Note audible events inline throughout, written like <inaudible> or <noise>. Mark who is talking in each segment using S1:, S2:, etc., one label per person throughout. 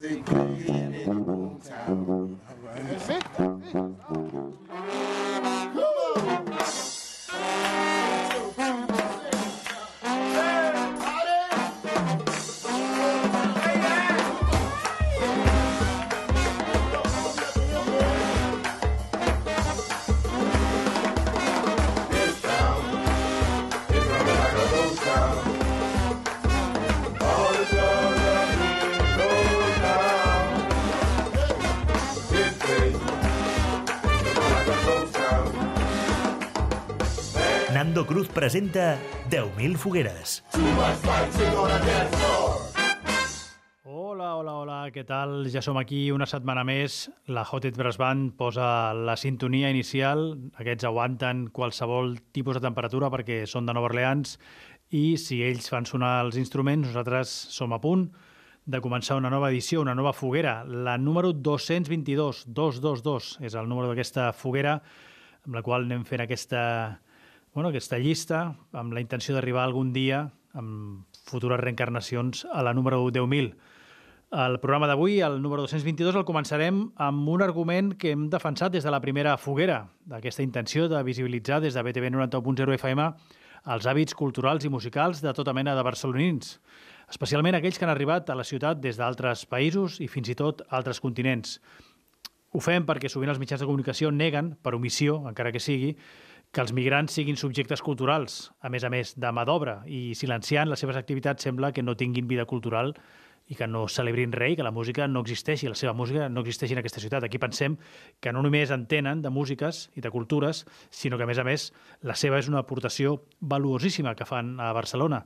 S1: That's it. That's it. Presenta 10.000 fogueres.
S2: Hola, hola, hola, què tal? Ja som aquí una setmana més. La Hot Brass Band posa la sintonia inicial. Aquests aguanten qualsevol tipus de temperatura perquè són de Nova Orleans i si ells fan sonar els instruments, nosaltres som a punt de començar una nova edició, una nova foguera, la número 222, 222 és el número d'aquesta foguera amb la qual anem fent aquesta bueno, aquesta llista amb la intenció d'arribar algun dia amb futures reencarnacions a la número 10.000. El programa d'avui, el número 222, el començarem amb un argument que hem defensat des de la primera foguera, d'aquesta intenció de visibilitzar des de BTV 90.0 FM els hàbits culturals i musicals de tota mena de barcelonins, especialment aquells que han arribat a la ciutat des d'altres països i fins i tot altres continents. Ho fem perquè sovint els mitjans de comunicació neguen, per omissió, encara que sigui, que els migrants siguin subjectes culturals, a més a més de mà d'obra, i silenciant les seves activitats sembla que no tinguin vida cultural i que no celebrin res, que la música no existeixi, la seva música no existeixi en aquesta ciutat. Aquí pensem que no només entenen de músiques i de cultures, sinó que, a més a més, la seva és una aportació valuosíssima que fan a Barcelona.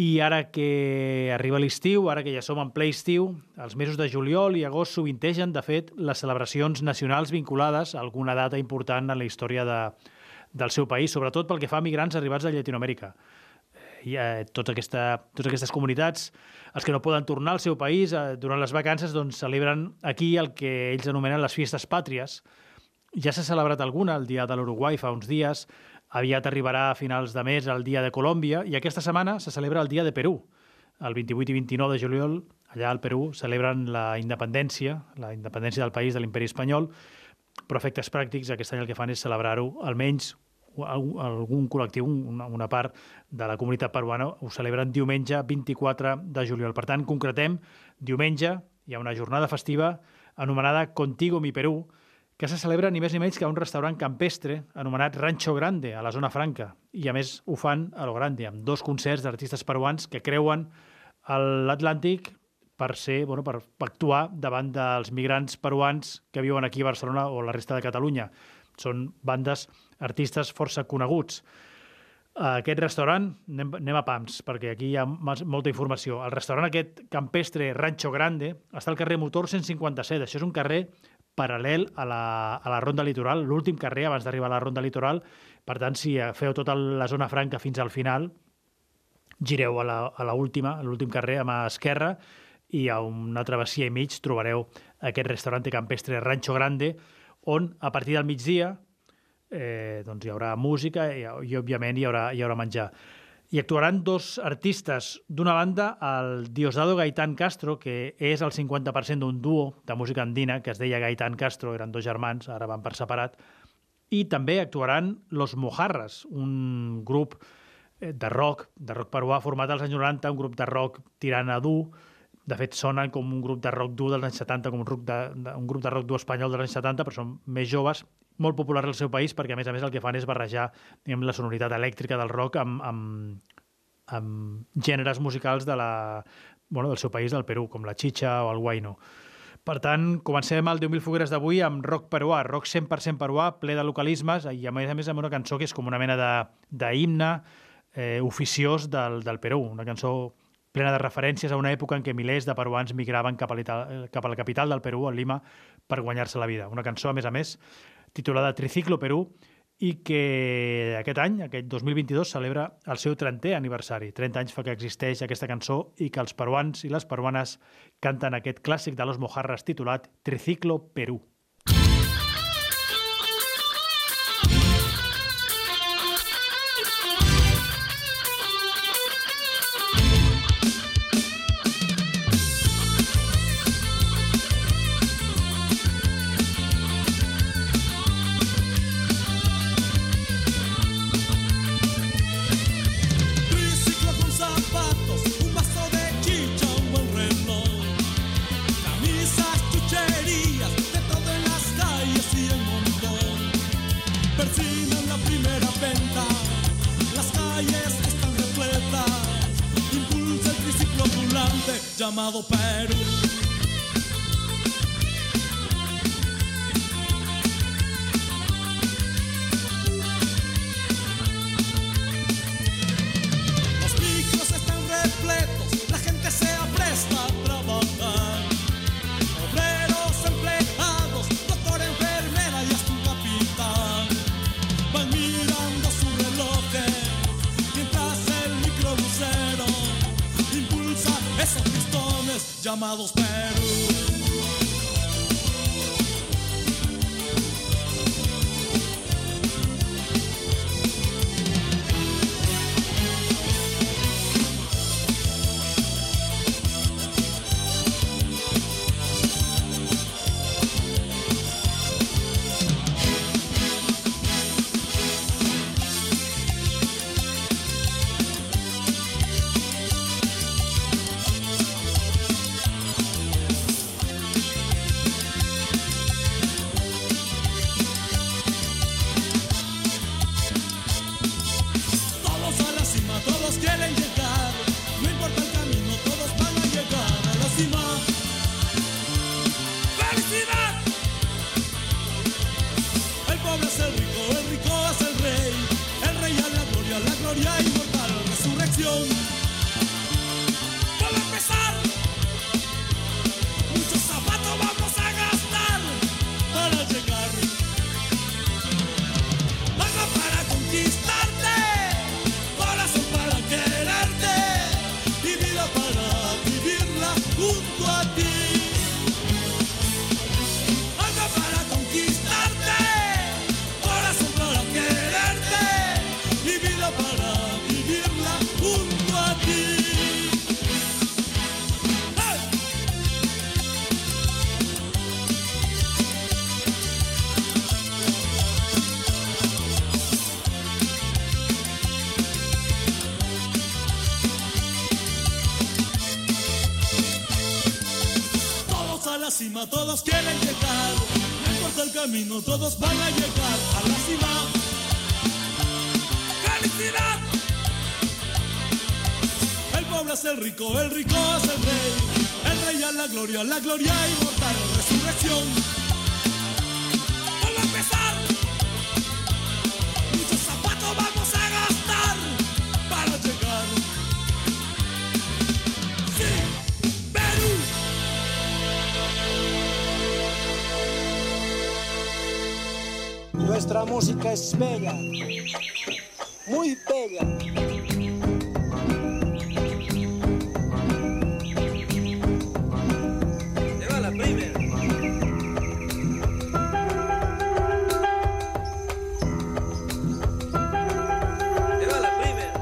S2: I ara que arriba l'estiu, ara que ja som en ple estiu, els mesos de juliol i agost sovintegen, de fet, les celebracions nacionals vinculades a alguna data important en la història de, del seu país, sobretot pel que fa a migrants arribats de Llatinoamèrica. I, eh, tota aquesta, totes aquestes comunitats, els que no poden tornar al seu país eh, durant les vacances, doncs celebren aquí el que ells anomenen les fiestes pàtries. Ja s'ha celebrat alguna, el dia de l'Uruguai fa uns dies, aviat arribarà a finals de mes el dia de Colòmbia i aquesta setmana se celebra el dia de Perú. El 28 i 29 de juliol, allà al Perú, celebren la independència, la independència del país de l'imperi espanyol, però efectes pràctics aquest any el que fan és celebrar-ho almenys algun col·lectiu, una, una part de la comunitat peruana, ho celebren diumenge 24 de juliol. Per tant, concretem, diumenge hi ha una jornada festiva anomenada Contigo mi Perú, que se celebra ni més ni menys que a un restaurant campestre anomenat Rancho Grande, a la zona franca. I a més ho fan a lo grande, amb dos concerts d'artistes peruans que creuen l'Atlàntic per ser, bueno, per actuar davant dels migrants peruans que viuen aquí a Barcelona o la resta de Catalunya. Són bandes, artistes força coneguts. Aquest restaurant, anem, anem a pams, perquè aquí hi ha molta informació. El restaurant aquest campestre Rancho Grande està al carrer Motor 157. Això és un carrer paral·lel a la, a la Ronda Litoral, l'últim carrer abans d'arribar a la Ronda Litoral. Per tant, si feu tota la zona franca fins al final, gireu a l'última, a l'últim carrer a mà esquerra i a una travessia i mig trobareu aquest restaurant campestre Rancho Grande, on a partir del migdia eh, doncs hi haurà música i, i òbviament hi haurà, hi haurà menjar. I actuaran dos artistes. D'una banda, el Diosdado Gaitán Castro, que és el 50% d'un duo de música andina que es deia Gaitán Castro, eren dos germans, ara van per separat, i també actuaran Los Mojarras, un grup eh, de rock, de rock peruà format als anys 90, un grup de rock tirant a dur, de fet, sonen com un grup de rock dur dels anys 70, com un grup de, de, un grup de rock dur espanyol dels anys 70, però són més joves, molt populars al seu país, perquè a més a més el que fan és barrejar diguem, la sonoritat elèctrica del rock amb, amb, amb gèneres musicals de la, bueno, del seu país, del Perú, com la chicha o el guaino. Per tant, comencem el 10.000 fogueres d'avui amb rock peruà, rock 100% peruà, ple de localismes, i a més a més amb una cançó que és com una mena d'himne eh, oficiós del, del Perú, una cançó plena de referències a una època en què milers de peruans migraven cap a, cap a la capital del Perú, a Lima, per guanyar-se la vida. Una cançó, a més a més, titulada Triciclo Perú, i que aquest any, aquest 2022, celebra el seu 30è aniversari. 30 anys fa que existeix aquesta cançó i que els peruans i les peruanes canten aquest clàssic de los mojarras titulat Triciclo Perú.
S3: Llamados Perú. Todos van a llegar a la cima. ¡Felicidad! El pobre es el rico, el rico es el rey. El rey a la gloria, la gloria inmortal, resurrección.
S4: Nuestra música es bella, muy bella.
S5: Lleva la primera. Lleva la primera.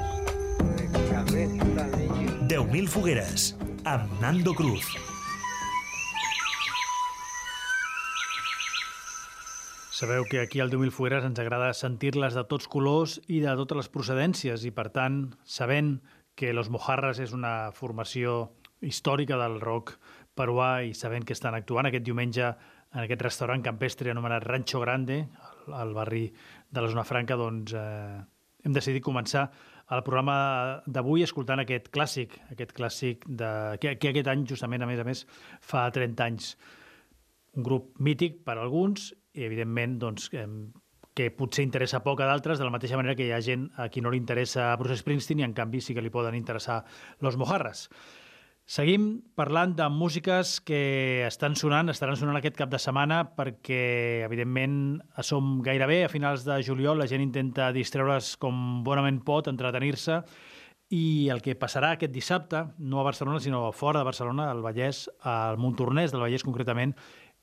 S1: 10.000 fogueres, amb Nando Cruz.
S2: Sabeu que aquí al 10.000 Fogueres ens agrada sentir-les de tots colors i de totes les procedències i, per tant, sabent que Los Mojarras és una formació històrica del rock peruà i sabent que estan actuant aquest diumenge en aquest restaurant campestre anomenat Rancho Grande, al, al barri de la Zona Franca, doncs eh, hem decidit començar el programa d'avui escoltant aquest clàssic, aquest clàssic de, que, que aquest any, justament, a més a més, fa 30 anys. Un grup mític per a alguns i, evidentment, doncs, que potser interessa poc a d'altres, de la mateixa manera que hi ha gent a qui no li interessa Bruce Springsteen i, en canvi, sí que li poden interessar Los Mojarras. Seguim parlant de músiques que estan sonant, estaran sonant aquest cap de setmana perquè, evidentment, som gairebé a finals de juliol, la gent intenta distreure's com bonament pot, entretenir-se, i el que passarà aquest dissabte, no a Barcelona, sinó fora de Barcelona, al Vallès, al Montornès del Vallès concretament,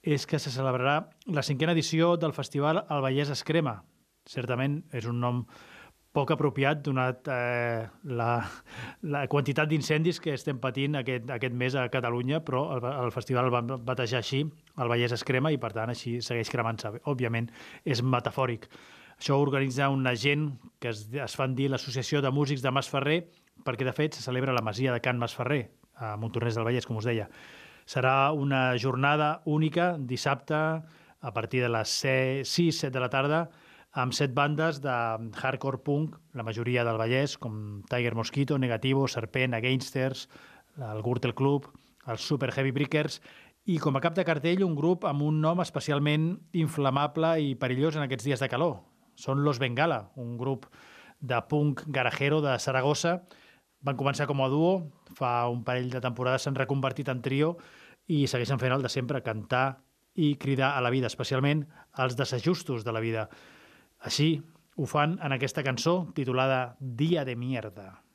S2: és que se celebrarà la cinquena edició del festival El Vallès es crema. Certament és un nom poc apropiat donat eh, la, la quantitat d'incendis que estem patint aquest, aquest mes a Catalunya, però el, el festival el va batejar així, el Vallès es crema i per tant així segueix cremant-se. Òbviament és metafòric. Això ho organitza una gent que es, es fan dir l'Associació de Músics de Masferrer, perquè de fet se celebra la masia de Can Masferrer, a Montornès del Vallès, com us deia. Serà una jornada única, dissabte, a partir de les 6-7 de la tarda, amb set bandes de hardcore punk, la majoria del Vallès, com Tiger Mosquito, Negativo, Serpent, Againsters, el Gürtel Club, els Super Heavy Brickers, i com a cap de cartell un grup amb un nom especialment inflamable i perillós en aquests dies de calor. Són Los Bengala, un grup de punk garajero de Saragossa. Van començar com a duo, fa un parell de temporades s'han reconvertit en trio i segueixen fent el de sempre, cantar i cridar a la vida, especialment als desajustos de la vida. Així ho fan en aquesta cançó titulada Dia de mierda.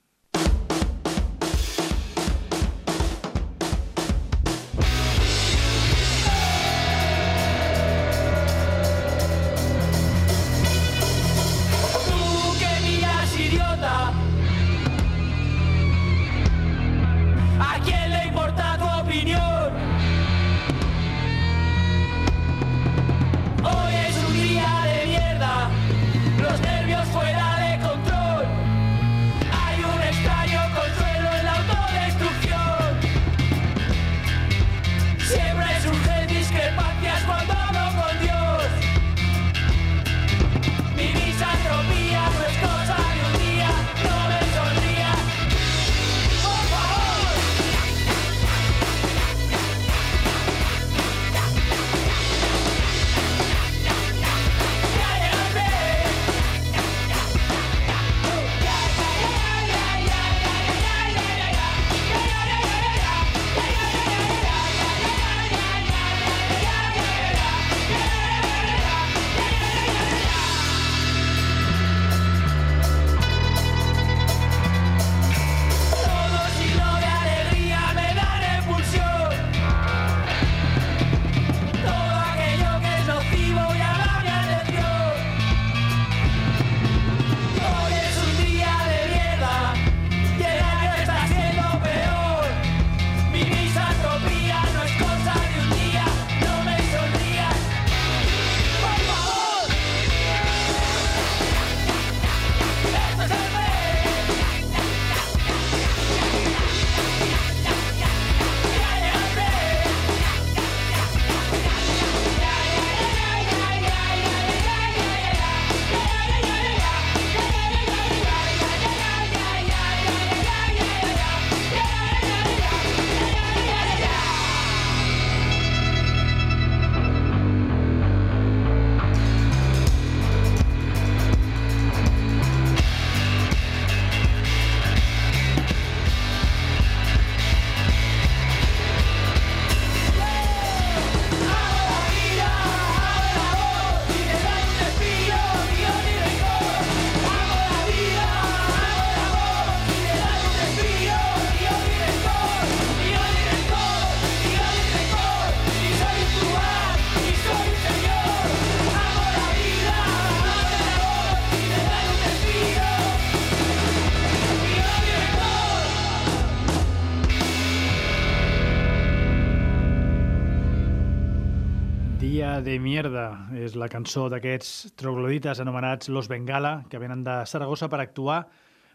S6: De mierda
S2: és la cançó d'aquests troglodites anomenats Los Bengala, que venen de Saragossa per actuar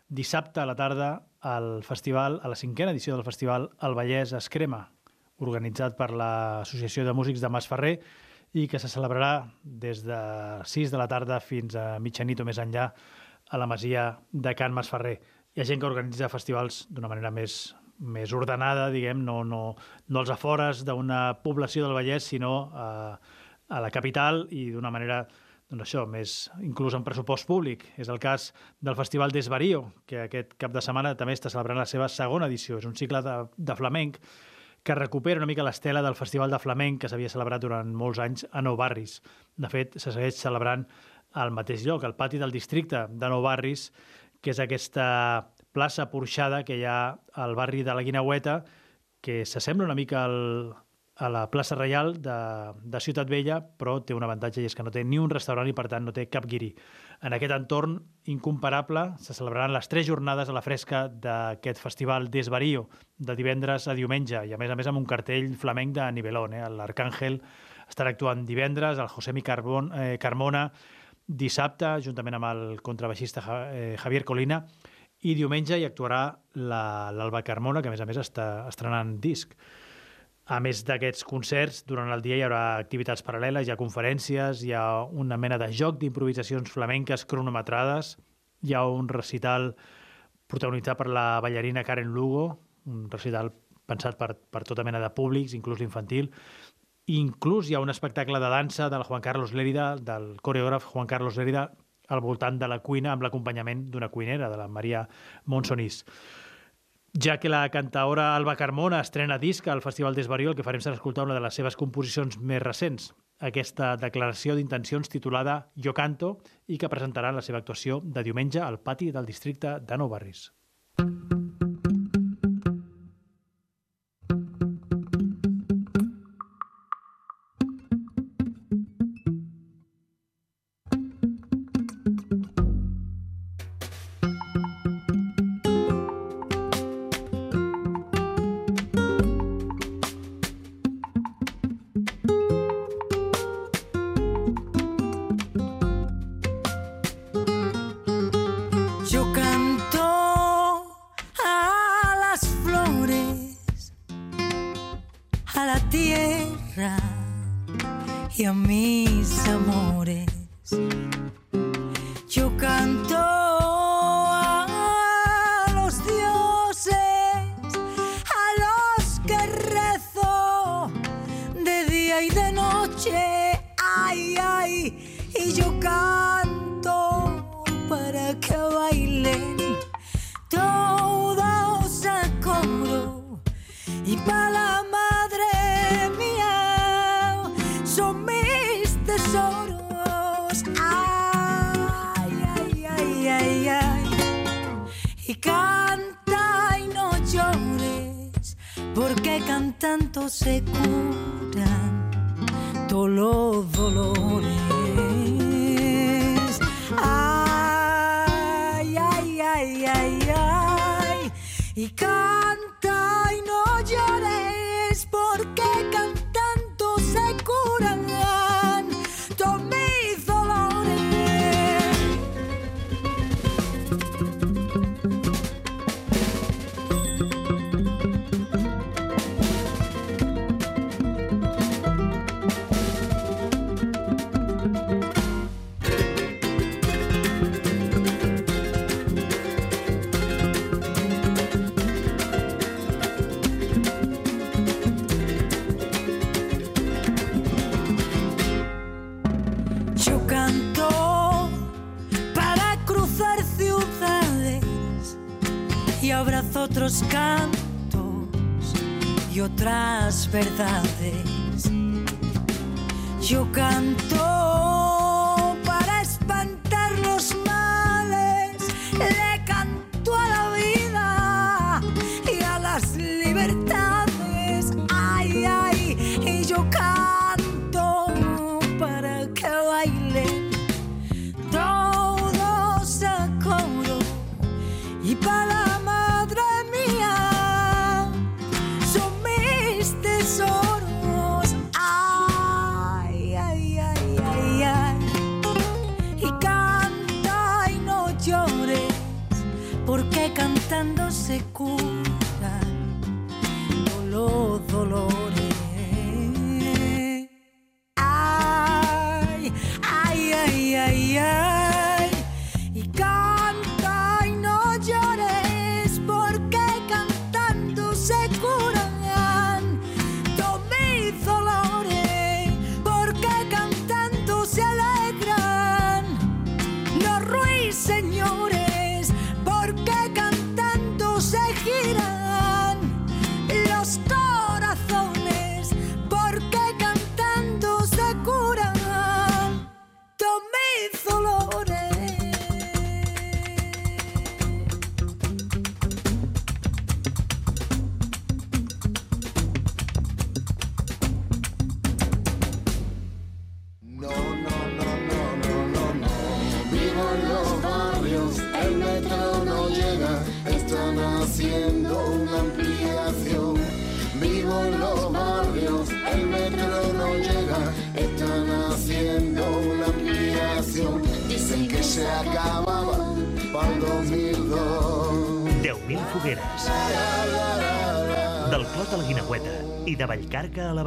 S2: dissabte a la tarda al festival, a la cinquena edició del festival El Vallès es crema, organitzat per l'Associació de Músics de Masferrer i que se celebrarà des de 6 de la tarda fins a mitjanit o més enllà a la masia de Can Masferrer. Hi ha gent que organitza festivals d'una manera més, més ordenada, diguem, no, no, no als afores d'una població del Vallès, sinó a, a la capital i d'una manera doncs això, més inclús en pressupost públic. És el cas del Festival d'Esvarío, que aquest cap de setmana també està celebrant la seva segona edició. És un cicle de, de flamenc que recupera una mica l'estela del Festival de Flamenc que s'havia celebrat durant molts anys a Nou Barris. De fet, se segueix celebrant al mateix lloc, al pati del districte de Nou Barris, que és aquesta plaça porxada que hi ha al barri de la Guinaueta, que s'assembla una mica al, a la plaça Reial de, de Ciutat Vella, però té un avantatge i és que no té ni un restaurant i, per tant, no té cap guirí. En aquest entorn incomparable se celebraran les tres jornades a la fresca d'aquest festival d'Esvarío, de divendres a diumenge, i a més a més amb un cartell flamenc de nivelón. Eh? L'Arcàngel estarà actuant divendres, el Josemi Carbon, eh, Carmona dissabte, juntament amb el contrabaixista eh, Javier Colina, i diumenge hi actuarà la- l'Alba Carmona, que a més a més està estrenant disc. A més d'aquests concerts, durant el dia hi haurà activitats paral·leles, hi ha conferències, hi ha una mena de joc d'improvisacions flamenques cronometrades, hi ha un recital protagonitzat per la ballarina Karen Lugo, un recital pensat per, per tota mena de públics, inclús l'infantil, I inclús hi ha un espectacle de dansa del Juan Carlos Lérida, del coreògraf Juan Carlos Lérida, al voltant de la cuina amb l'acompanyament d'una cuinera, de la Maria Monsonís ja que la cantaora Alba Carmona estrena disc al Festival d'Esbariol, que farem serà escoltar una de les seves composicions més recents, aquesta declaració d'intencions titulada Jo canto i que presentarà la seva actuació de diumenge al pati del districte de Nou Barris.
S7: Mm -hmm. se curan todos los dolores.
S1: verdad.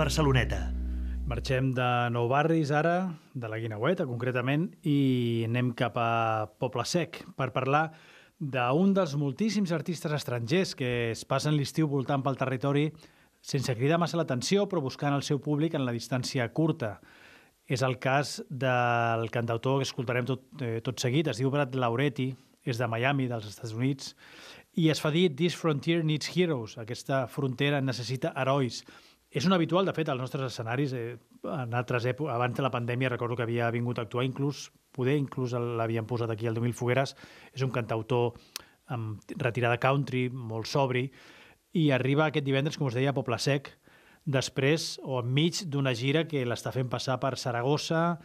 S1: Barceloneta.
S2: Marxem de Nou Barris ara, de la Guinaueta concretament, i anem cap a Poble Sec per parlar d'un dels moltíssims artistes estrangers que es passen l'estiu voltant pel territori sense cridar massa l'atenció, però buscant el seu públic en la distància curta. És el cas del cantautor que escoltarem tot, eh, tot seguit, es diu Brad Lauretti, és de Miami, dels Estats Units, i es fa dir This Frontier Needs Heroes, aquesta frontera necessita herois. És un habitual, de fet, als nostres escenaris. Eh, en altres èpoques, abans de la pandèmia, recordo que havia vingut a actuar, inclús, poder inclús l'havien posat aquí, el 2000 Fogueres. És un cantautor amb retirada country, molt sobri, i arriba aquest divendres, com us deia, a Poble Sec, després o enmig d'una gira que l'està fent passar per Saragossa,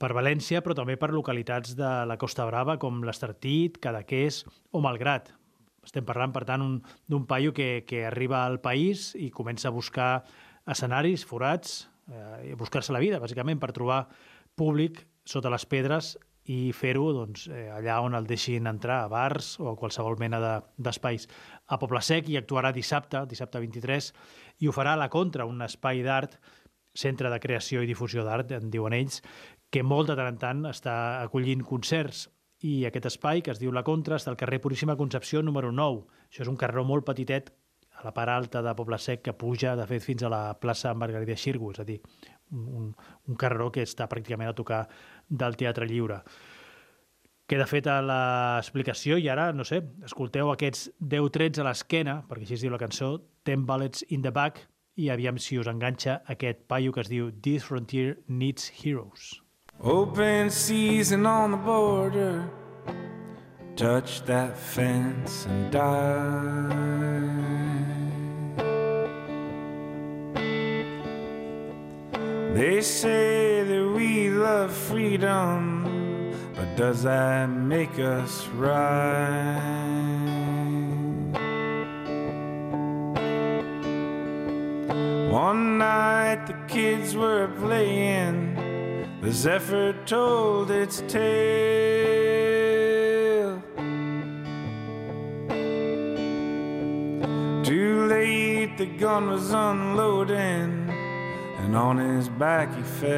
S2: per València, però també per localitats de la Costa Brava, com l'Estartit, Cadaqués o Malgrat. Estem parlant, per tant, un- d'un paio que, que arriba al país i comença a buscar escenaris, forats, eh, buscar-se la vida, bàsicament, per trobar públic sota les pedres i fer-ho doncs, eh, allà on el deixin entrar, a bars o a qualsevol mena de- d'espais. A Poble Sec hi actuarà dissabte, dissabte 23, i ho farà a la Contra, un espai d'art, centre de creació i difusió d'art, en diuen ells, que molt de tant en tant està acollint concerts i aquest espai, que es diu La Contra, està al carrer Puríssima Concepció número 9. Això és un carreró molt petitet a la part alta de Poble Sec que puja, de fet, fins a la plaça Margarida Xirgo, és a dir, un, un, carreró que està pràcticament a tocar del Teatre Lliure. Queda feta l'explicació i ara, no sé, escolteu aquests 10 trets a l'esquena, perquè així es diu la cançó, 10 bullets in the back, i aviam si us enganxa aquest paio que es diu This Frontier Needs Heroes.
S8: Open season on the border. Touch that fence and die. They say that we love freedom, but does that make us right? One night the kids were playing. The zephyr told its tale. Too late, the gun was unloading, and on his back he fell.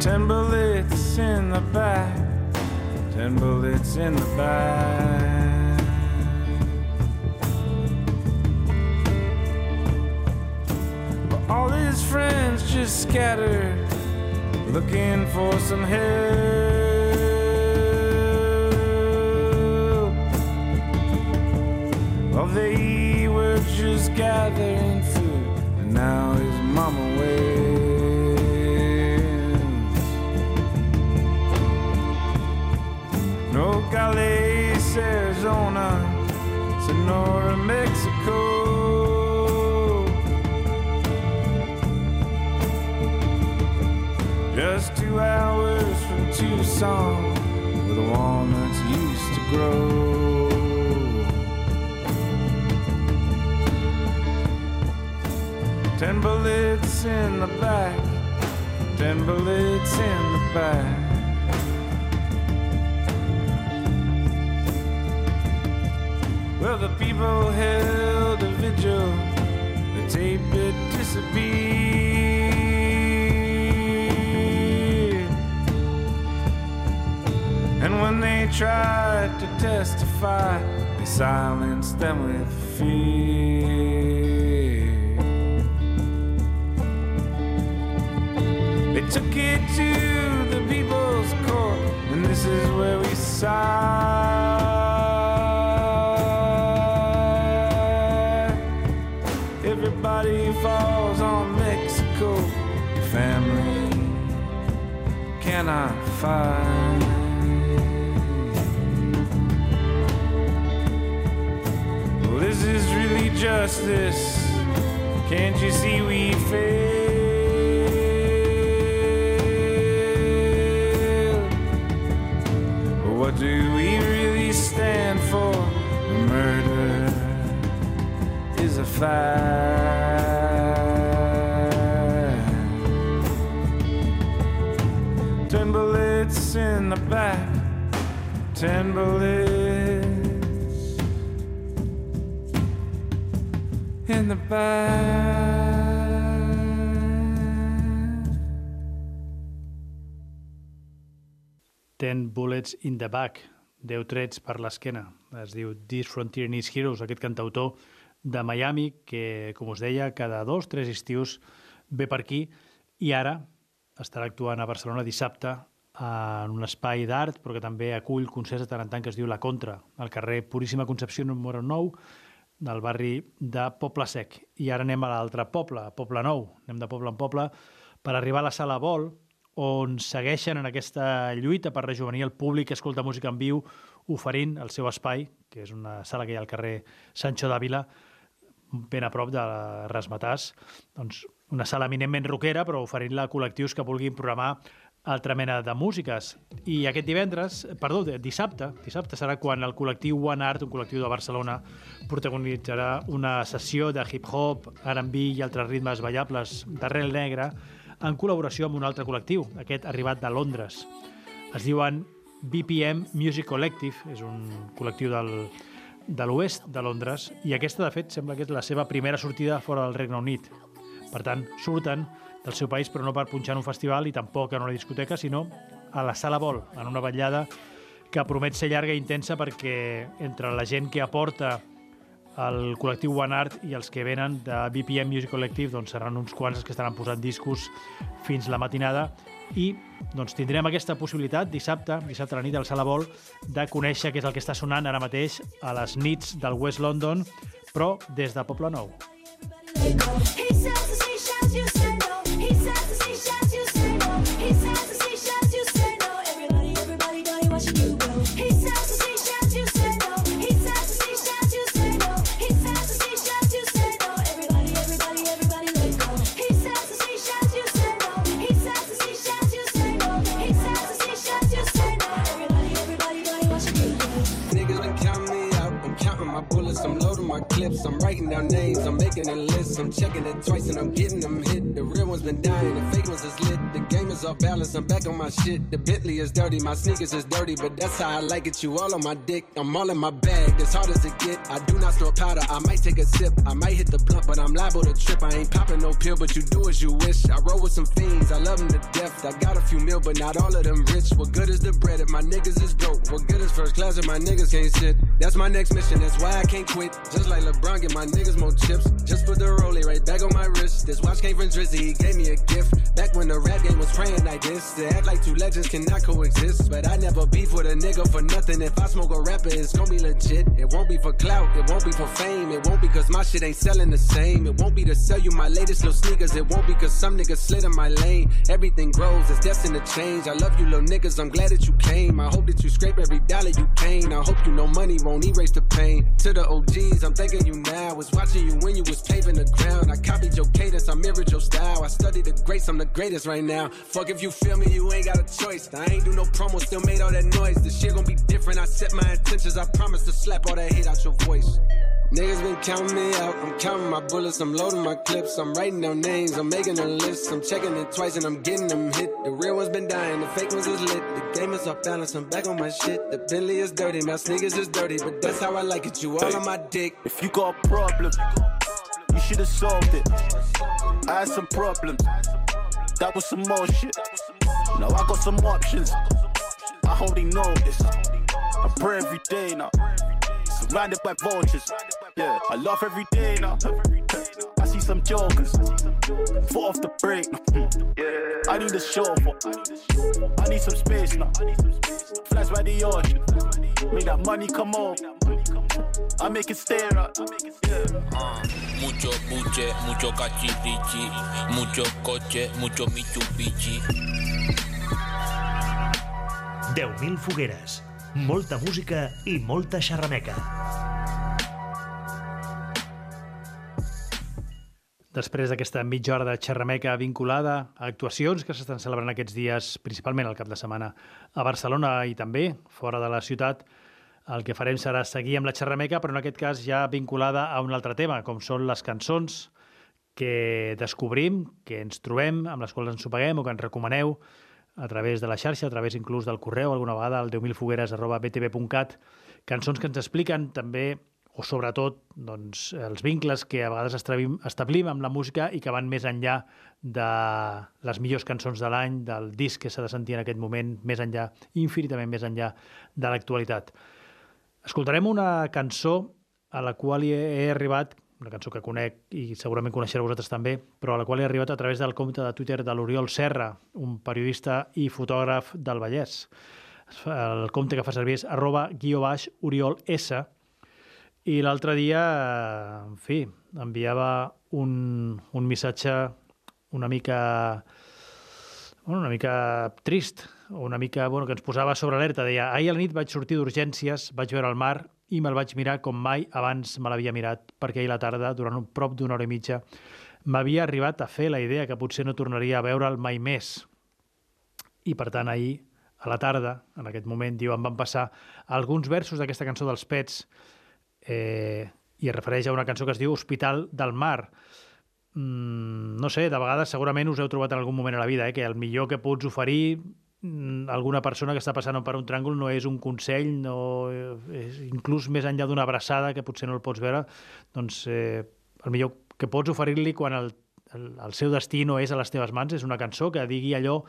S8: Ten bullets in the back, ten bullets in the back. All his friends just scattered, looking for some help. Well, they were just gathering food, and now his mama wails. Nogales, Arizona, Sonora, Mexico. Tucson, where the walnuts used to grow. Ten bullets in the back, ten bullets in the back. Well, the people held a vigil, the tape it disappeared. When they tried to testify, they silenced them with fear. They took it to the people's court, and this is where we sigh. Everybody falls on Mexico, family cannot find. Justice. Can't you see we fail? What do we really stand for? Murder is a fact. Ten bullets in the back, ten bullets in the back.
S2: Ten Bullets in the Back, Deu trets per l'esquena. Es diu This Frontier Needs Heroes, aquest cantautor de Miami, que, com us deia, cada dos, tres estius ve per aquí i ara estarà actuant a Barcelona dissabte en un espai d'art, però que també acull concerts de tant en tant que es diu La Contra, al carrer Puríssima Concepció número 9, del barri de Poble Sec. I ara anem a l'altre poble, a Poble Nou. Anem de poble en poble per arribar a la Sala Vol, on segueixen en aquesta lluita per rejuvenir el públic que escolta música en viu, oferint el seu espai, que és una sala que hi ha al carrer Sancho d'Àvila, ben a prop de Rasmatàs, doncs una sala eminentment rockera, però oferint-la a col·lectius que vulguin programar altra mena de músiques. I aquest divendres, perdó, dissabte, dissabte serà quan el col·lectiu One Art, un col·lectiu de Barcelona, protagonitzarà una sessió de hip-hop, R&B i altres ritmes ballables d'arrel negre en col·laboració amb un altre col·lectiu, aquest arribat de Londres. Es diuen BPM Music Collective, és un col·lectiu del, de l'oest de Londres, i aquesta, de fet, sembla que és la seva primera sortida fora del Regne Unit. Per tant, surten del seu país, però no per punxar en un festival i tampoc en una discoteca, sinó a la Sala Vol, en una vetllada que promet ser llarga i intensa perquè entre la gent que aporta el col·lectiu One Art i els que venen de BPM Music Collective doncs seran uns quants els que estaran posant discos fins la matinada i doncs, tindrem aquesta possibilitat dissabte, dissabte a la nit al Sala Vol, de conèixer què és el que està sonant ara mateix a les nits del West London, però des de Poble Nou.
S9: He
S10: I'm writing down names. I'm making a list. I'm checking it twice and I'm getting them hit. The real ones been dying. The fake ones is lit. The game is off balance. I'm back on my shit. The Bentley is dirty. My sneakers is dirty, but that's how I like it. You all on my dick. I'm all in my bag. As hard as it get. I do not store powder. I might take a sip. I might hit the blunt, but I'm liable to trip. I ain't popping no pill, but you do as you wish. I roll with some fiends. I love them to death. I got a few mil, but not all of them rich. What good is the bread if my niggas is broke? What good is first class if my niggas can't sit? That's my next mission. That's why I can't quit. Just like LeBron, get my niggas more chips. Just put the rollie right back on my wrist. This watch came from Drizzy. He gave me a gift. Back when the rap game was praying like this. To act like two legends cannot coexist. But I never beef with a nigga for nothing. If I smoke a rapper, it's gonna be legit. It won't be for clout. It won't be for fame. It won't be cause my shit ain't selling the same. It won't be to sell you my latest little sneakers. It won't be cause some niggas slid in my lane. Everything grows. It's destined to change. I love you little niggas. I'm glad that you came. I hope that you scrape every dollar you came. I hope you know money won't erase the pain. To the OGs, I'm thanking you now. Was watching you when you was paving the ground. I copied your cadence. I mirrored your style. I studied the greats. I'm the greatest right now. Fuck if you feel me, you ain't got a choice. I ain't do no promo, still made all that noise. The shit gon' be different. I set my intentions. I promise to slap all that hate out your voice. Niggas been counting me out. I'm counting my bullets. I'm loading my clips. I'm writing down names. I'm making a list. I'm checking it twice and I'm getting them hit. The real ones been dying. The fake ones is lit. The game is off balance. I'm back on my shit. The Bentley is dirty. My sneakers is dirty. But that's how I like it. You all on my dick.
S11: If you got a problem, you should have solved it. I had some problems. That was some more shit. Now I got some options. I only know this. I pray every day now. Surrounded by vultures. Yeah, I laugh every day now. I see some jokers. Foot off the brake now. Yeah, <laughs> I need a chauffeur. I need some space now. Flash by the ocean. Make that money come home. I make it stay right. Yeah.
S12: Mucho buche, mucho cachirichi, mucho coche, mucho Mitsubishi.
S1: 10.000 fogueres, molta música i molta xerrameca.
S2: Després d'aquesta mitja hora de xerrameca vinculada a actuacions que s'estan celebrant aquests dies, principalment al cap de setmana, a Barcelona i també fora de la ciutat, el que farem serà seguir amb la xerrameca, però en aquest cas ja vinculada a un altre tema, com són les cançons que descobrim, que ens trobem, amb les quals ens sopeguem o que ens recomaneu a través de la xarxa, a través inclús del correu, alguna vegada al 10.000fogueres.btv.cat, cançons que ens expliquen també o sobretot doncs, els vincles que a vegades establim, establim amb la música i que van més enllà de les millors cançons de l'any, del disc que s'ha de sentir en aquest moment, més enllà, infinitament més enllà de l'actualitat. Escoltarem una cançó a la qual he, he arribat, una cançó que conec i segurament coneixereu vosaltres també, però a la qual he arribat a través del compte de Twitter de l'Oriol Serra, un periodista i fotògraf del Vallès. El compte que fa servir és arroba guió baix Oriol S, i l'altre dia, en fi, enviava un, un missatge una mica bueno, una mica trist, una mica bueno, que ens posava sobre alerta. Deia, ahir a la nit vaig sortir d'urgències, vaig veure el mar i me'l vaig mirar com mai abans me l'havia mirat, perquè ahir a la tarda, durant un prop d'una hora i mitja, m'havia arribat a fer la idea que potser no tornaria a veure'l mai més. I, per tant, ahir, a la tarda, en aquest moment, diu, em van passar alguns versos d'aquesta cançó dels Pets, eh, i es refereix a una cançó que es diu Hospital del Mar. Mm, no sé, de vegades segurament us heu trobat en algun moment a la vida, eh, que el millor que pots oferir alguna persona que està passant per un tràngol no és un consell, no, és inclús més enllà d'una abraçada que potser no el pots veure, doncs eh, el millor que pots oferir-li quan el, el, el seu destí no és a les teves mans és una cançó que digui allò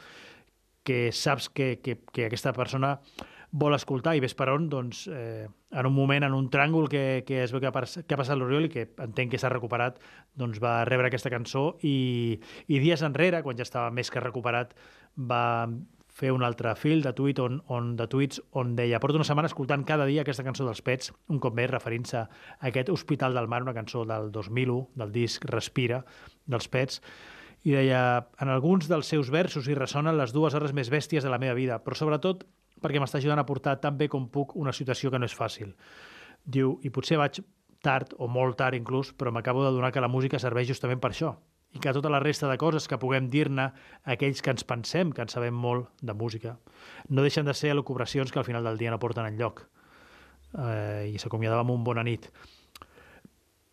S2: que saps que, que, que aquesta persona vol escoltar i ves per on, doncs, eh, en un moment, en un tràngol que, que es veu que ha, que ha passat l'Oriol i que entenc que s'ha recuperat, doncs va rebre aquesta cançó i, i dies enrere, quan ja estava més que recuperat, va fer un altre fil de tuit on, on, de tuits on deia porto una setmana escoltant cada dia aquesta cançó dels Pets, un cop més referint-se a aquest Hospital del Mar, una cançó del 2001, del disc Respira, dels Pets, i deia, en alguns dels seus versos hi ressonen les dues hores més bèsties de la meva vida, però sobretot perquè m'està ajudant a portar tan bé com puc una situació que no és fàcil. Diu, i potser vaig tard, o molt tard inclús, però m'acabo de donar que la música serveix justament per això, i que tota la resta de coses que puguem dir-ne aquells que ens pensem que en sabem molt de música no deixen de ser elucubracions que al final del dia no porten enlloc. Eh, I s'acomiadava amb un bona nit.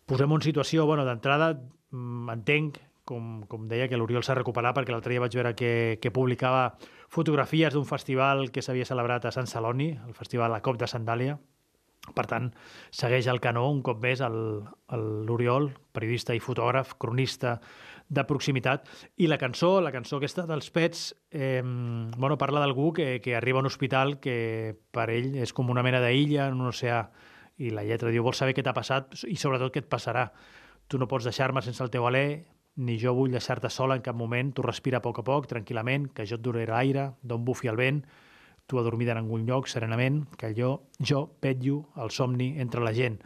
S2: Posem en situació, bueno, d'entrada, mm, entenc, com, com deia, que l'Oriol s'ha recuperat perquè l'altre dia vaig veure que, que publicava fotografies d'un festival que s'havia celebrat a Sant Celoni, el festival La Cop de Sandàlia. Per tant, segueix el canó un cop més l'Oriol, periodista i fotògraf, cronista de proximitat. I la cançó, la cançó aquesta dels Pets, eh, bueno, parla d'algú que, que arriba a un hospital que per ell és com una mena d'illa en un oceà. I la lletra diu, vols saber què t'ha passat i sobretot què et passarà. Tu no pots deixar-me sense el teu alè, ni jo vull deixar-te sola en cap moment. Tu respira a poc a poc, tranquil·lament, que jo et duraré l'aire, d'on bufi el vent, tu adormida en algun lloc, serenament, que jo, jo petllo el somni entre la gent.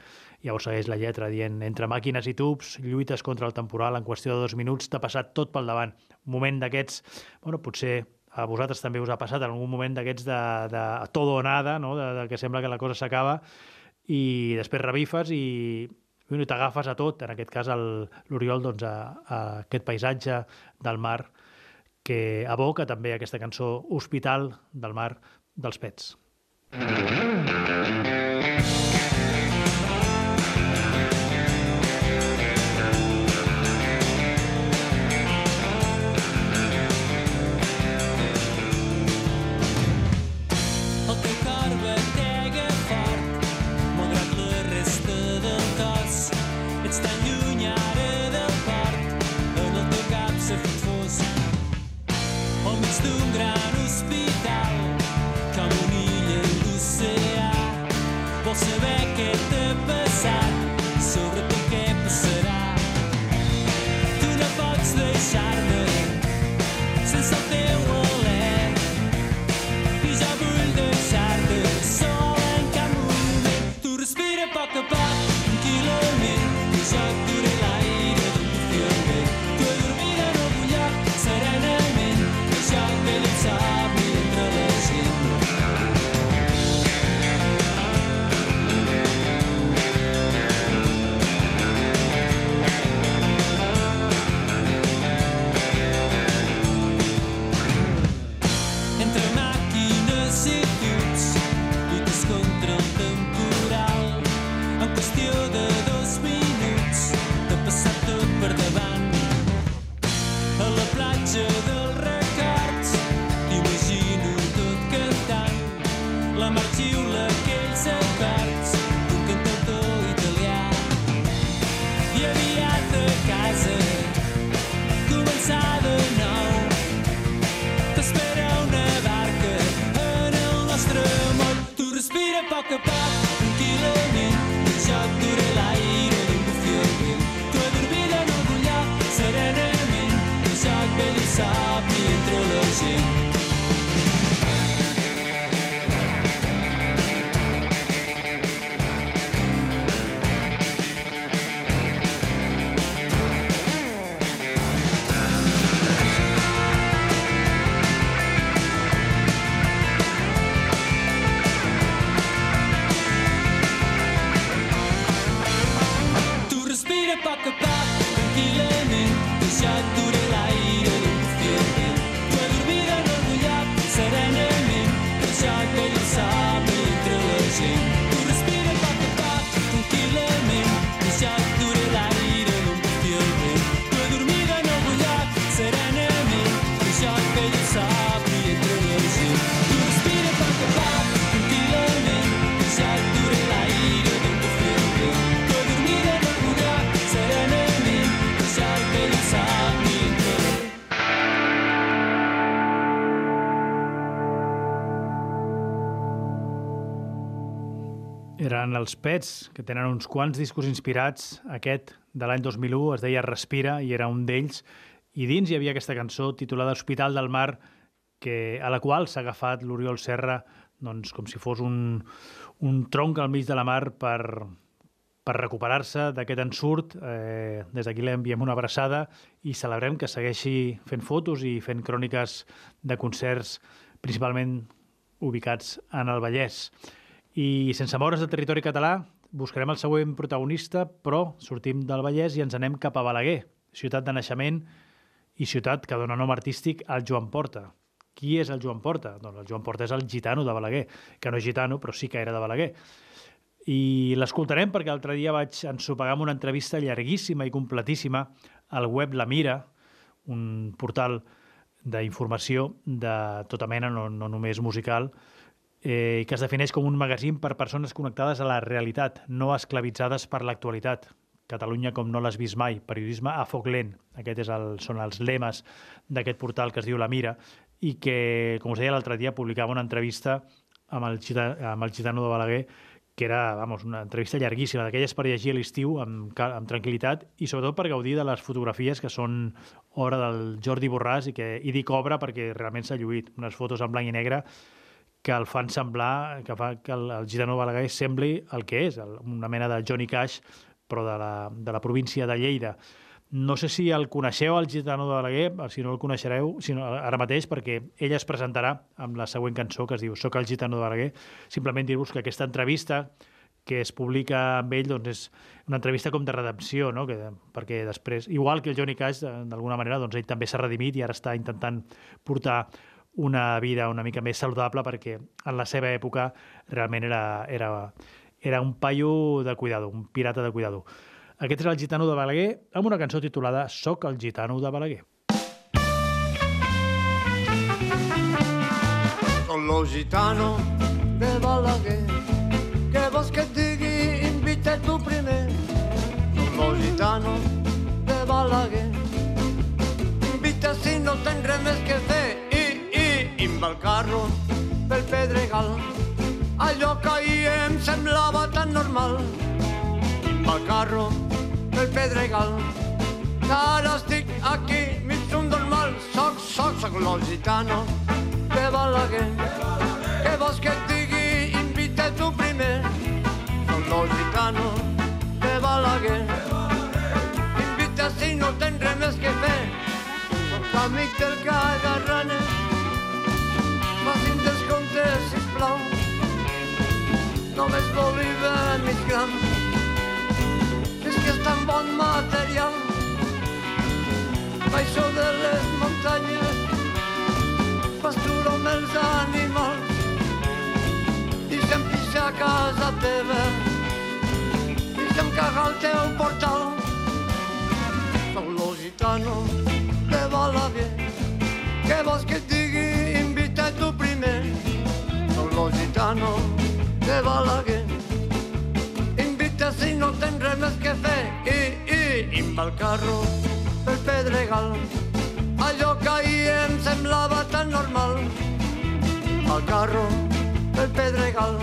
S2: Llavors segueix la lletra dient, entre màquines i tubs, lluites contra el temporal, en qüestió de dos minuts t'ha passat tot pel davant. Un moment d'aquests, bueno, potser a vosaltres també us ha passat en algun moment d'aquests de, de todo o nada, no? de, de que sembla que la cosa s'acaba i després revifes i, i t'agafes a tot, en aquest cas l'Oriol doncs, a, a aquest paisatge del mar que evoca també aquesta cançó Hospital del Mar dels Pets.
S6: El
S2: els Pets, que tenen uns quants discos inspirats. Aquest, de l'any 2001, es deia Respira, i era un d'ells. I dins hi havia aquesta cançó titulada Hospital del Mar, que, a la qual s'ha agafat l'Oriol Serra doncs, com si fos un, un tronc al mig de la mar per, per recuperar-se d'aquest ensurt. Eh, des d'aquí li enviem una abraçada i celebrem que segueixi fent fotos i fent cròniques de concerts, principalment ubicats en el Vallès. I sense moure's del territori català, buscarem el següent protagonista, però sortim del Vallès i ens anem cap a Balaguer, ciutat de naixement i ciutat que dona nom artístic al Joan Porta. Qui és el Joan Porta? Doncs el Joan Porta és el gitano de Balaguer, que no és gitano, però sí que era de Balaguer. I l'escoltarem perquè l'altre dia vaig ensopegar amb una entrevista llarguíssima i completíssima al web La Mira, un portal d'informació de tota mena, no, no només musical, eh, que es defineix com un magazín per persones connectades a la realitat, no esclavitzades per l'actualitat. Catalunya com no l'has vist mai, periodisme a foc lent. Aquest és el, són els lemes d'aquest portal que es diu La Mira i que, com us deia l'altre dia, publicava una entrevista amb el, gita, amb el gitano de Balaguer que era vamos, una entrevista llarguíssima, d'aquelles per llegir a l'estiu amb, amb tranquil·litat i sobretot per gaudir de les fotografies que són obra del Jordi Borràs i que i dic obra perquè realment s'ha lluït. Unes fotos en blanc i negre que el fan semblar, que fa que el, el gitano Balaguer sembli el que és, el, una mena de Johnny Cash, però de la, de la província de Lleida. No sé si el coneixeu, el gitano de Balaguer, si no el coneixereu si no, ara mateix, perquè ell es presentarà amb la següent cançó que es diu Soc el gitano de Balaguer. Simplement dir-vos que aquesta entrevista que es publica amb ell doncs és una entrevista com de redempció, no? que, perquè després, igual que el Johnny Cash, d'alguna manera, doncs ell també s'ha redimit i ara està intentant portar una vida una mica més saludable perquè en la seva època realment era, era, era un paio de cuidado, un pirata de cuidado. Aquest és el gitano de Balaguer amb una cançó titulada Soc el gitano de Balaguer.
S13: Con lo gitano de Balaguer Que vols que et digui invita tu primer Con lo gitano de Balaguer Invita si no tens res més que imba el carro pel Pedregal Allò que ahir em semblava tan normal. Imba el carro pel Pedregal ara estic aquí mig d'un normal Soc, soc, soc lo gitano de Balaguer Només volia mig gram És que és tan bon material. Baixo de les muntanyes pasturo amb els animals i se'm pixa a casa teva. I se'm caga el teu portal. Soc lo gitano de Balaguer què vols que et digui? Invita tu primer. Soc lo gitano de Balaguer Invita si no tens res més que fer i, i, imba el carro pel Pedregal allò que ahir em semblava tan normal. Al carro del Pedregal,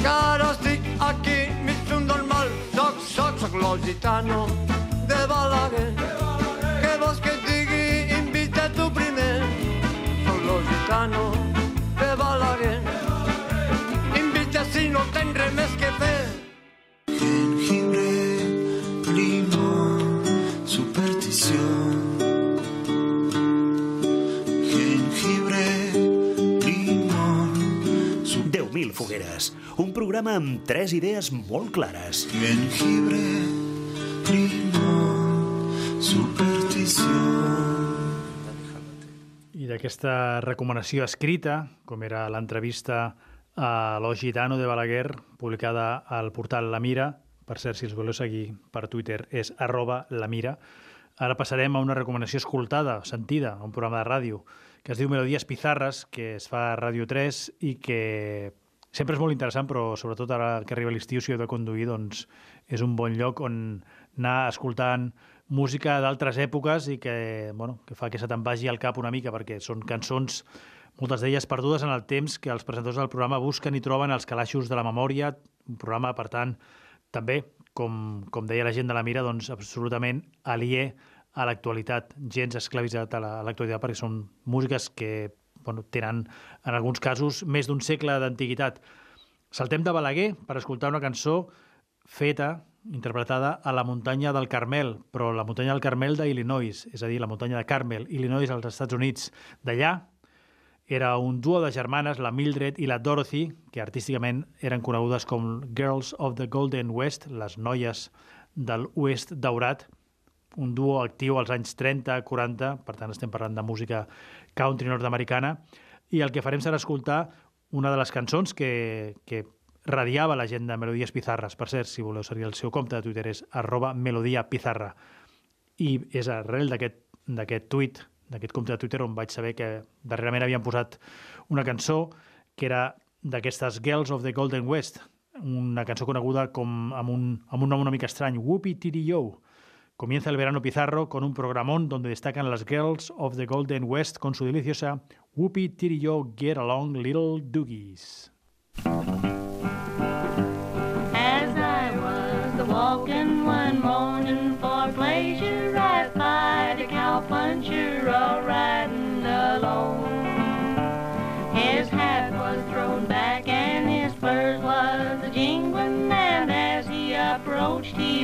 S13: que ara estic aquí mig d'un normal. Soc, soc, soc lo gitano de Balaguer. Què vols que et digui? Invita tu primer. Soc lo gitano de Balaguer. No res més que fer.
S8: Jengibre, limón, superstición. Jengibre, limón,
S1: 10.000 fogueres. Un programa amb tres idees molt clares.
S8: jengibre, prima superstición.
S2: I d'aquesta recomanació escrita, com era l'entrevista a Lo Gitano de Balaguer, publicada al portal La Mira, per cert, si els voleu seguir per Twitter, és arroba La Mira, ara passarem a una recomanació escoltada, sentida, a un programa de ràdio, que es diu Melodies Pizarres, que es fa a Ràdio 3 i que sempre és molt interessant, però sobretot ara que arriba l'estiu, si heu de conduir, doncs és un bon lloc on anar escoltant música d'altres èpoques i que, bueno, que fa que se te'n vagi al cap una mica, perquè són cançons, moltes d'elles perdudes en el temps, que els presentadors del programa busquen i troben els calaixos de la memòria, un programa, per tant, també, com, com deia la gent de la Mira, doncs absolutament alié a l'actualitat, gens esclavitzat a la- a l'actualitat, perquè són músiques que bueno, tenen, en alguns casos, més d'un segle d'antiguitat. Saltem de Balaguer per escoltar una cançó feta, interpretada a la muntanya del Carmel, però la muntanya del Carmel d'Illinois, és a dir, la muntanya de Carmel, Illinois, als Estats Units. D'allà era un duo de germanes, la Mildred i la Dorothy, que artísticament eren conegudes com Girls of the Golden West, les noies del oest daurat, un duo actiu als anys 30-40, per tant estem parlant de música country nord-americana, i el que farem serà escoltar una de les cançons que, que radiava la gent de Melodies Pizarres. Per cert, si voleu seguir el seu compte de Twitter és arroba Melodia Pizarra. I és arrel d'aquest tuit, d'aquest compte de Twitter, on vaig saber que darrerament havien posat una cançó que era d'aquestes Girls of the Golden West, una cançó coneguda com amb un, amb un nom una mica estrany, Whoopi Tiri Yo. Comienza el verano Pizarro con un programón donde destacan las Girls of the Golden West con su deliciosa Whoopi Tiri Yo Get Along Little Doogies.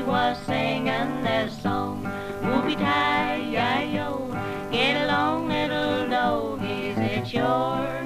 S14: Was singing this song: Whoopie tie, yo, get along, little doggies, it's your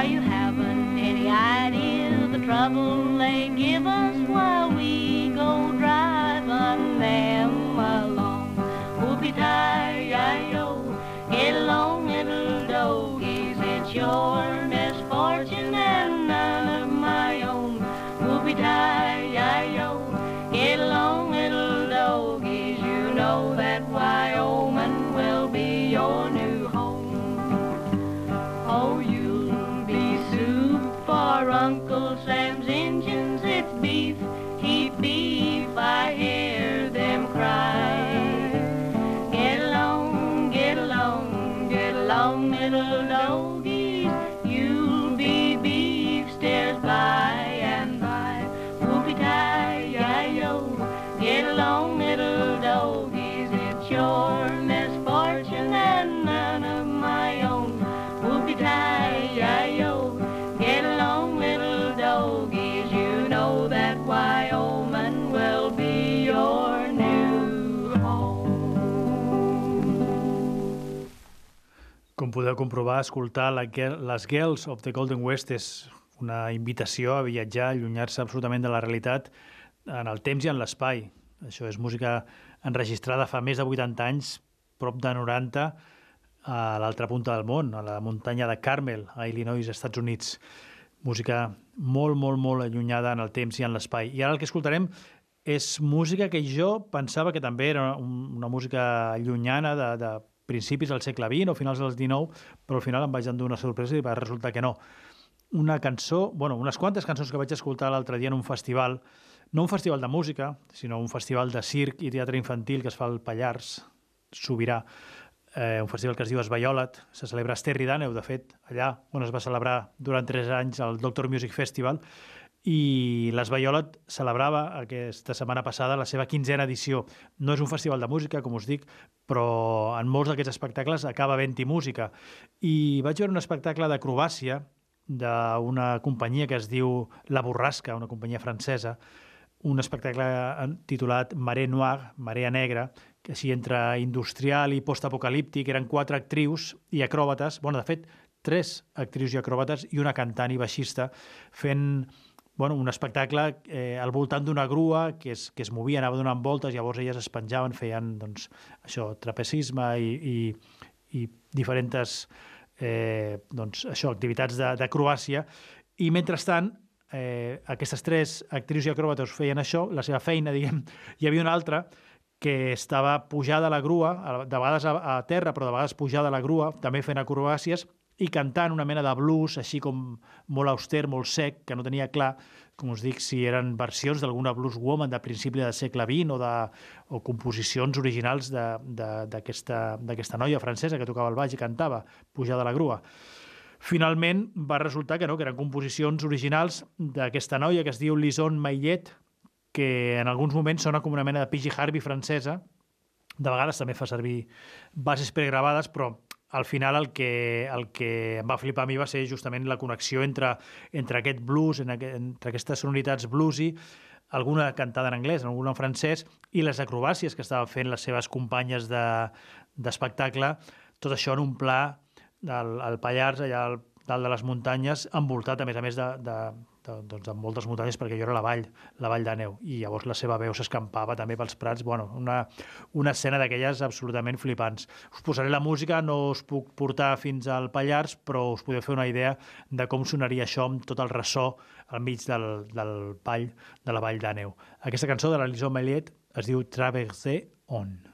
S14: For you haven't any idea the trouble they give us while we go driving them along. Whoopie tie, yo, get along, little doggies. It's your misfortune and none of my own. Whoopie tie, yo, get along, little doggies. You know that Wyoming he'd be by.
S2: Com podeu comprovar, escoltar la, les Girls of the Golden West és una invitació a viatjar, a allunyar-se absolutament de la realitat en el temps i en l'espai. Això és música enregistrada fa més de 80 anys, prop de 90, a l'altra punta del món, a la muntanya de Carmel, a Illinois, Estats Units. música molt, molt, molt allunyada en el temps i en l'espai. I ara el que escoltarem és música que jo pensava que també era un- una música llunyana de, de principis del segle XX o finals del XIX, però al final em vaig endur una sorpresa i va resultar que no. Una cançó, bueno, unes quantes cançons que vaig escoltar l'altre dia en un festival, no un festival de música, sinó un festival de circ i teatre infantil que es fa al Pallars, Sobirà, eh, un festival que es diu Esbaiolat, se celebra a Esterri d'Àneu, de fet, allà on es va celebrar durant tres anys el Doctor Music Festival, i l'Esbaiolat celebrava aquesta setmana passada la seva quinzena edició. No és un festival de música, com us dic, però en molts d'aquests espectacles acaba havent-hi música. I vaig veure un espectacle d'acrobàcia d'una companyia que es diu La Borrasca, una companyia francesa, un espectacle titulat Maré Noir, Marea Negra, que així entre industrial i postapocalíptic, eren quatre actrius i acròbates, bueno, de fet, tres actrius i acròbates i una cantant i baixista fent bueno, un espectacle eh, al voltant d'una grua que es, que es movia, anava donant voltes, llavors elles es penjaven, feien doncs, això, trapecisme i, i, i diferents eh, doncs, això, activitats de- d'acrobàcia. I mentrestant, eh, aquestes tres actrius i acròbates feien això, la seva feina, diguem, hi havia una altra que estava pujada a la grua, de vegades a, a terra, però de vegades pujada a la grua, també fent acrobàcies, i cantant una mena de blues, així com molt auster, molt sec, que no tenia clar, com us dic, si eren versions d'alguna blues woman de principi del segle XX o, de, o composicions originals d'aquesta noia francesa que tocava el baix i cantava, pujada a la grua. Finalment va resultar que no, que eren composicions originals d'aquesta noia que es diu Lison Maillet, que en alguns moments sona com una mena de P.G. Harvey francesa, de vegades també fa servir bases pregravades, però al final el que, el que em va flipar a mi va ser justament la connexió entre, entre aquest blues, en aqu entre aquestes sonoritats bluesy, alguna cantada en anglès, alguna en francès, i les acrobàcies que estaven fent les seves companyes de- d'espectacle, tot això en un pla del al Pallars, allà al dalt de les muntanyes, envoltat, a més a més, de, de, de, doncs, de moltes muntanyes, perquè jo era la vall, la vall de neu, i llavors la seva veu s'escampava també pels prats. Bueno, una, una escena d'aquelles absolutament flipants. Us posaré la música, no us puc portar fins al Pallars, però us podeu fer una idea de com sonaria això amb tot el ressò al mig del, del pall de la vall de neu. Aquesta cançó de la Lison Melliet es diu Traversé on.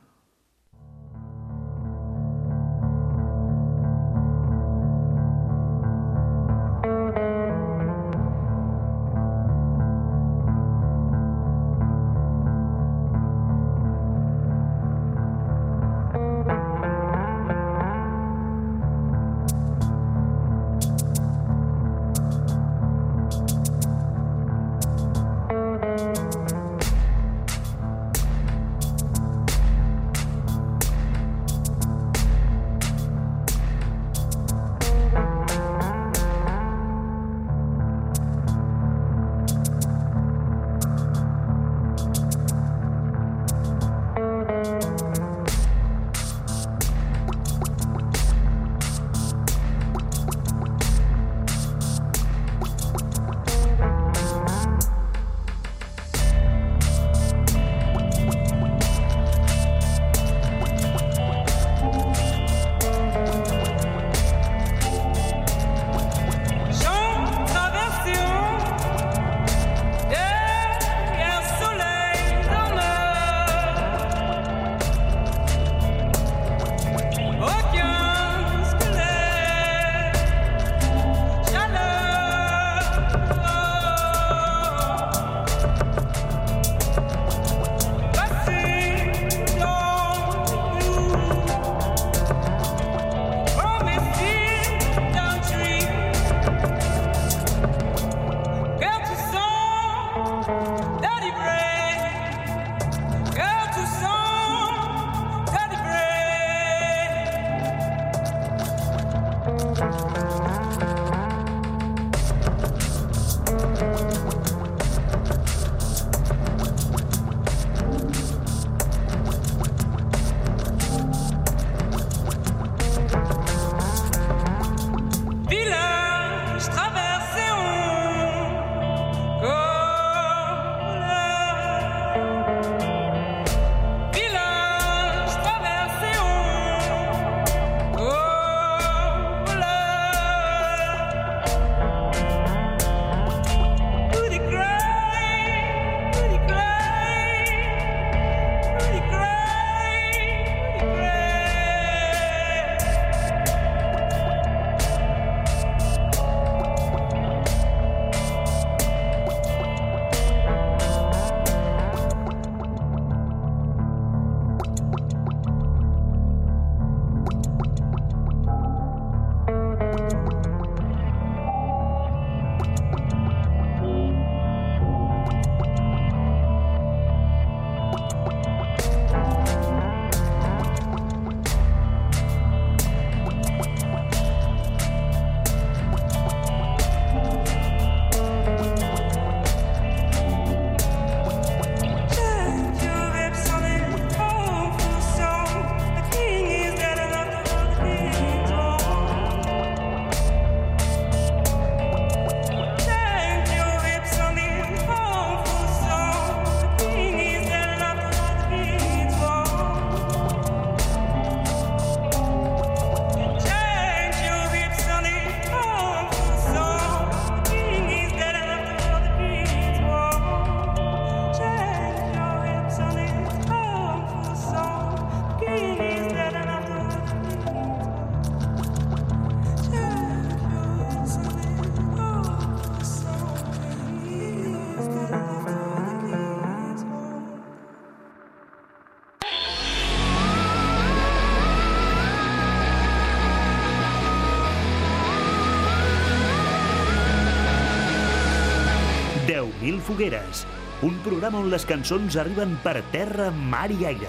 S1: Fogueres, un programa on les cançons arriben per terra, mar i aire.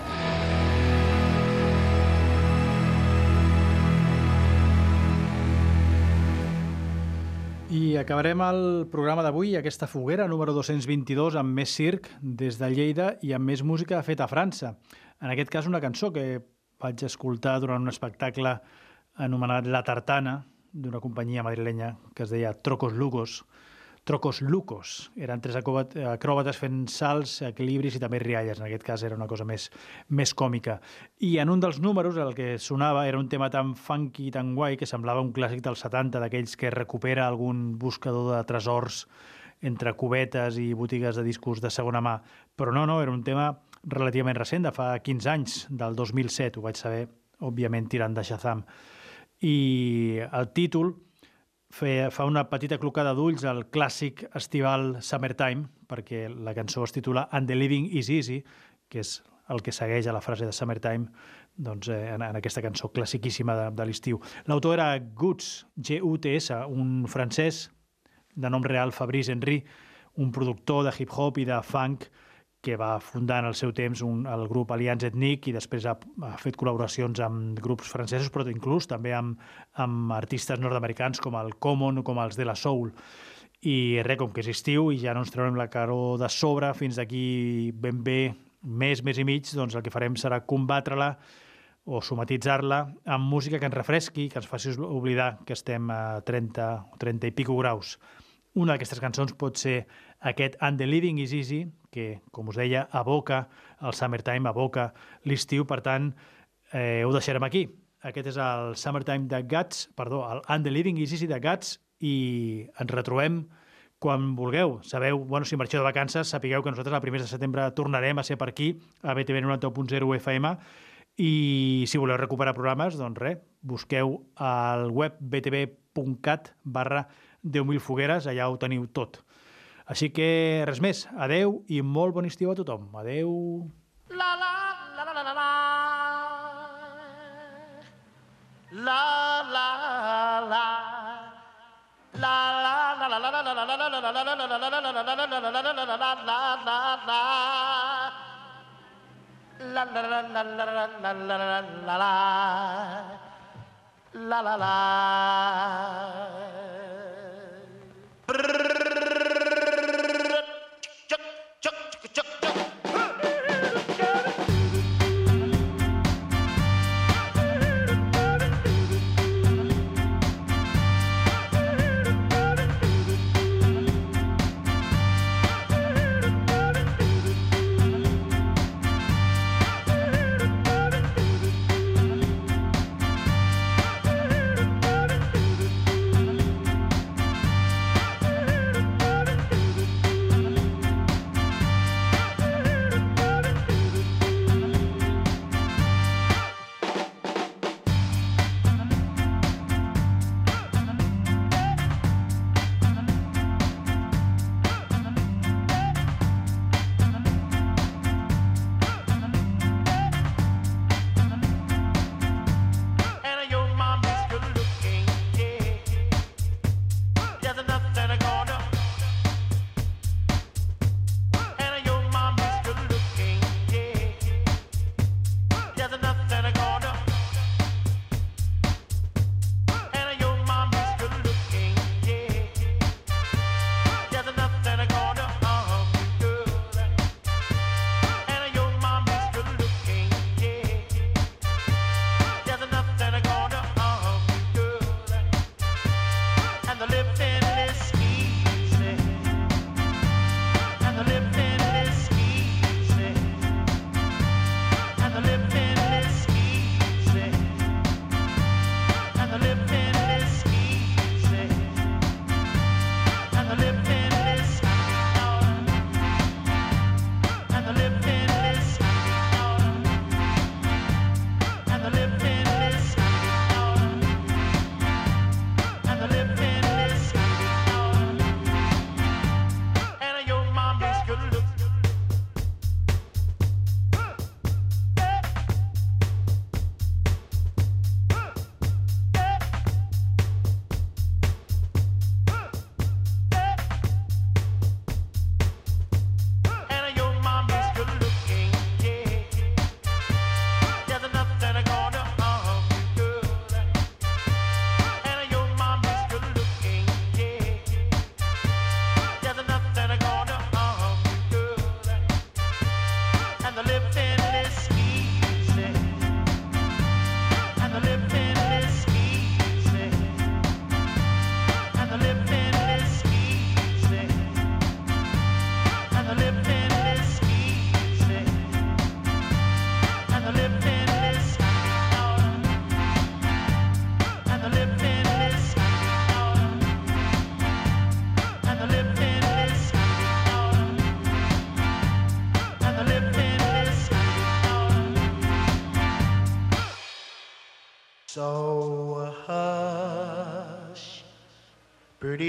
S2: I acabarem el programa d'avui, aquesta foguera número 222, amb més circ des de Lleida i amb més música feta a França. En aquest cas, una cançó que vaig escoltar durant un espectacle anomenat La Tartana, d'una companyia madrilenya que es deia Trocos Lugos, Trocos Lucos. Eren tres acròbates fent salts, equilibris i també rialles. En aquest cas era una cosa més, més còmica. I en un dels números el que sonava era un tema tan funky, tan guai, que semblava un clàssic dels 70, d'aquells que recupera algun buscador de tresors entre cubetes i botigues de discos de segona mà. Però no, no, era un tema relativament recent, de fa 15 anys, del 2007. Ho vaig saber, òbviament, tirant de Shazam. I el títol fe, fa una petita clocada d'ulls al clàssic estival Summertime, perquè la cançó es titula And the Living is Easy, que és el que segueix a la frase de Summertime doncs, eh, en, en aquesta cançó classiquíssima de, de l'estiu. L'autor era Guts, G-U-T-S, un francès de nom real Fabrice Henry, un productor de hip-hop i de funk que va fundar en el seu temps un, el grup Allianz Ethnic i després ha, ha fet col·laboracions amb grups francesos, però inclús també amb, amb artistes nord-americans com el Common o com els de la Soul. I res, com que és estiu i ja no ens traurem la caró de sobre fins d'aquí ben bé més, més i mig, doncs el que farem serà combatre-la o somatitzar-la amb música que ens refresqui, que ens faci oblidar que estem a 30 o 30 i pico graus. Una d'aquestes cançons pot ser aquest And the Living is Easy, que, com us deia, aboca el Summertime, aboca l'estiu, per tant, eh, ho deixarem aquí. Aquest és el Summertime de Guts, perdó, el And the Living is Easy de Guts, i ens retrobem quan vulgueu. Sabeu, bueno, si marxeu de vacances, sapigueu que nosaltres el primer de setembre tornarem a ser per aquí, a BTV 90.0 FM, i si voleu recuperar programes, doncs res, busqueu al web btv.cat barra 10.000 fogueres, allà ho teniu tot. Així que res més, adeu i molt bon estiu a tothom. Adeu.
S15: La la la la la la la La la la La la la la la la la la la la la la la la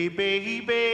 S15: baby.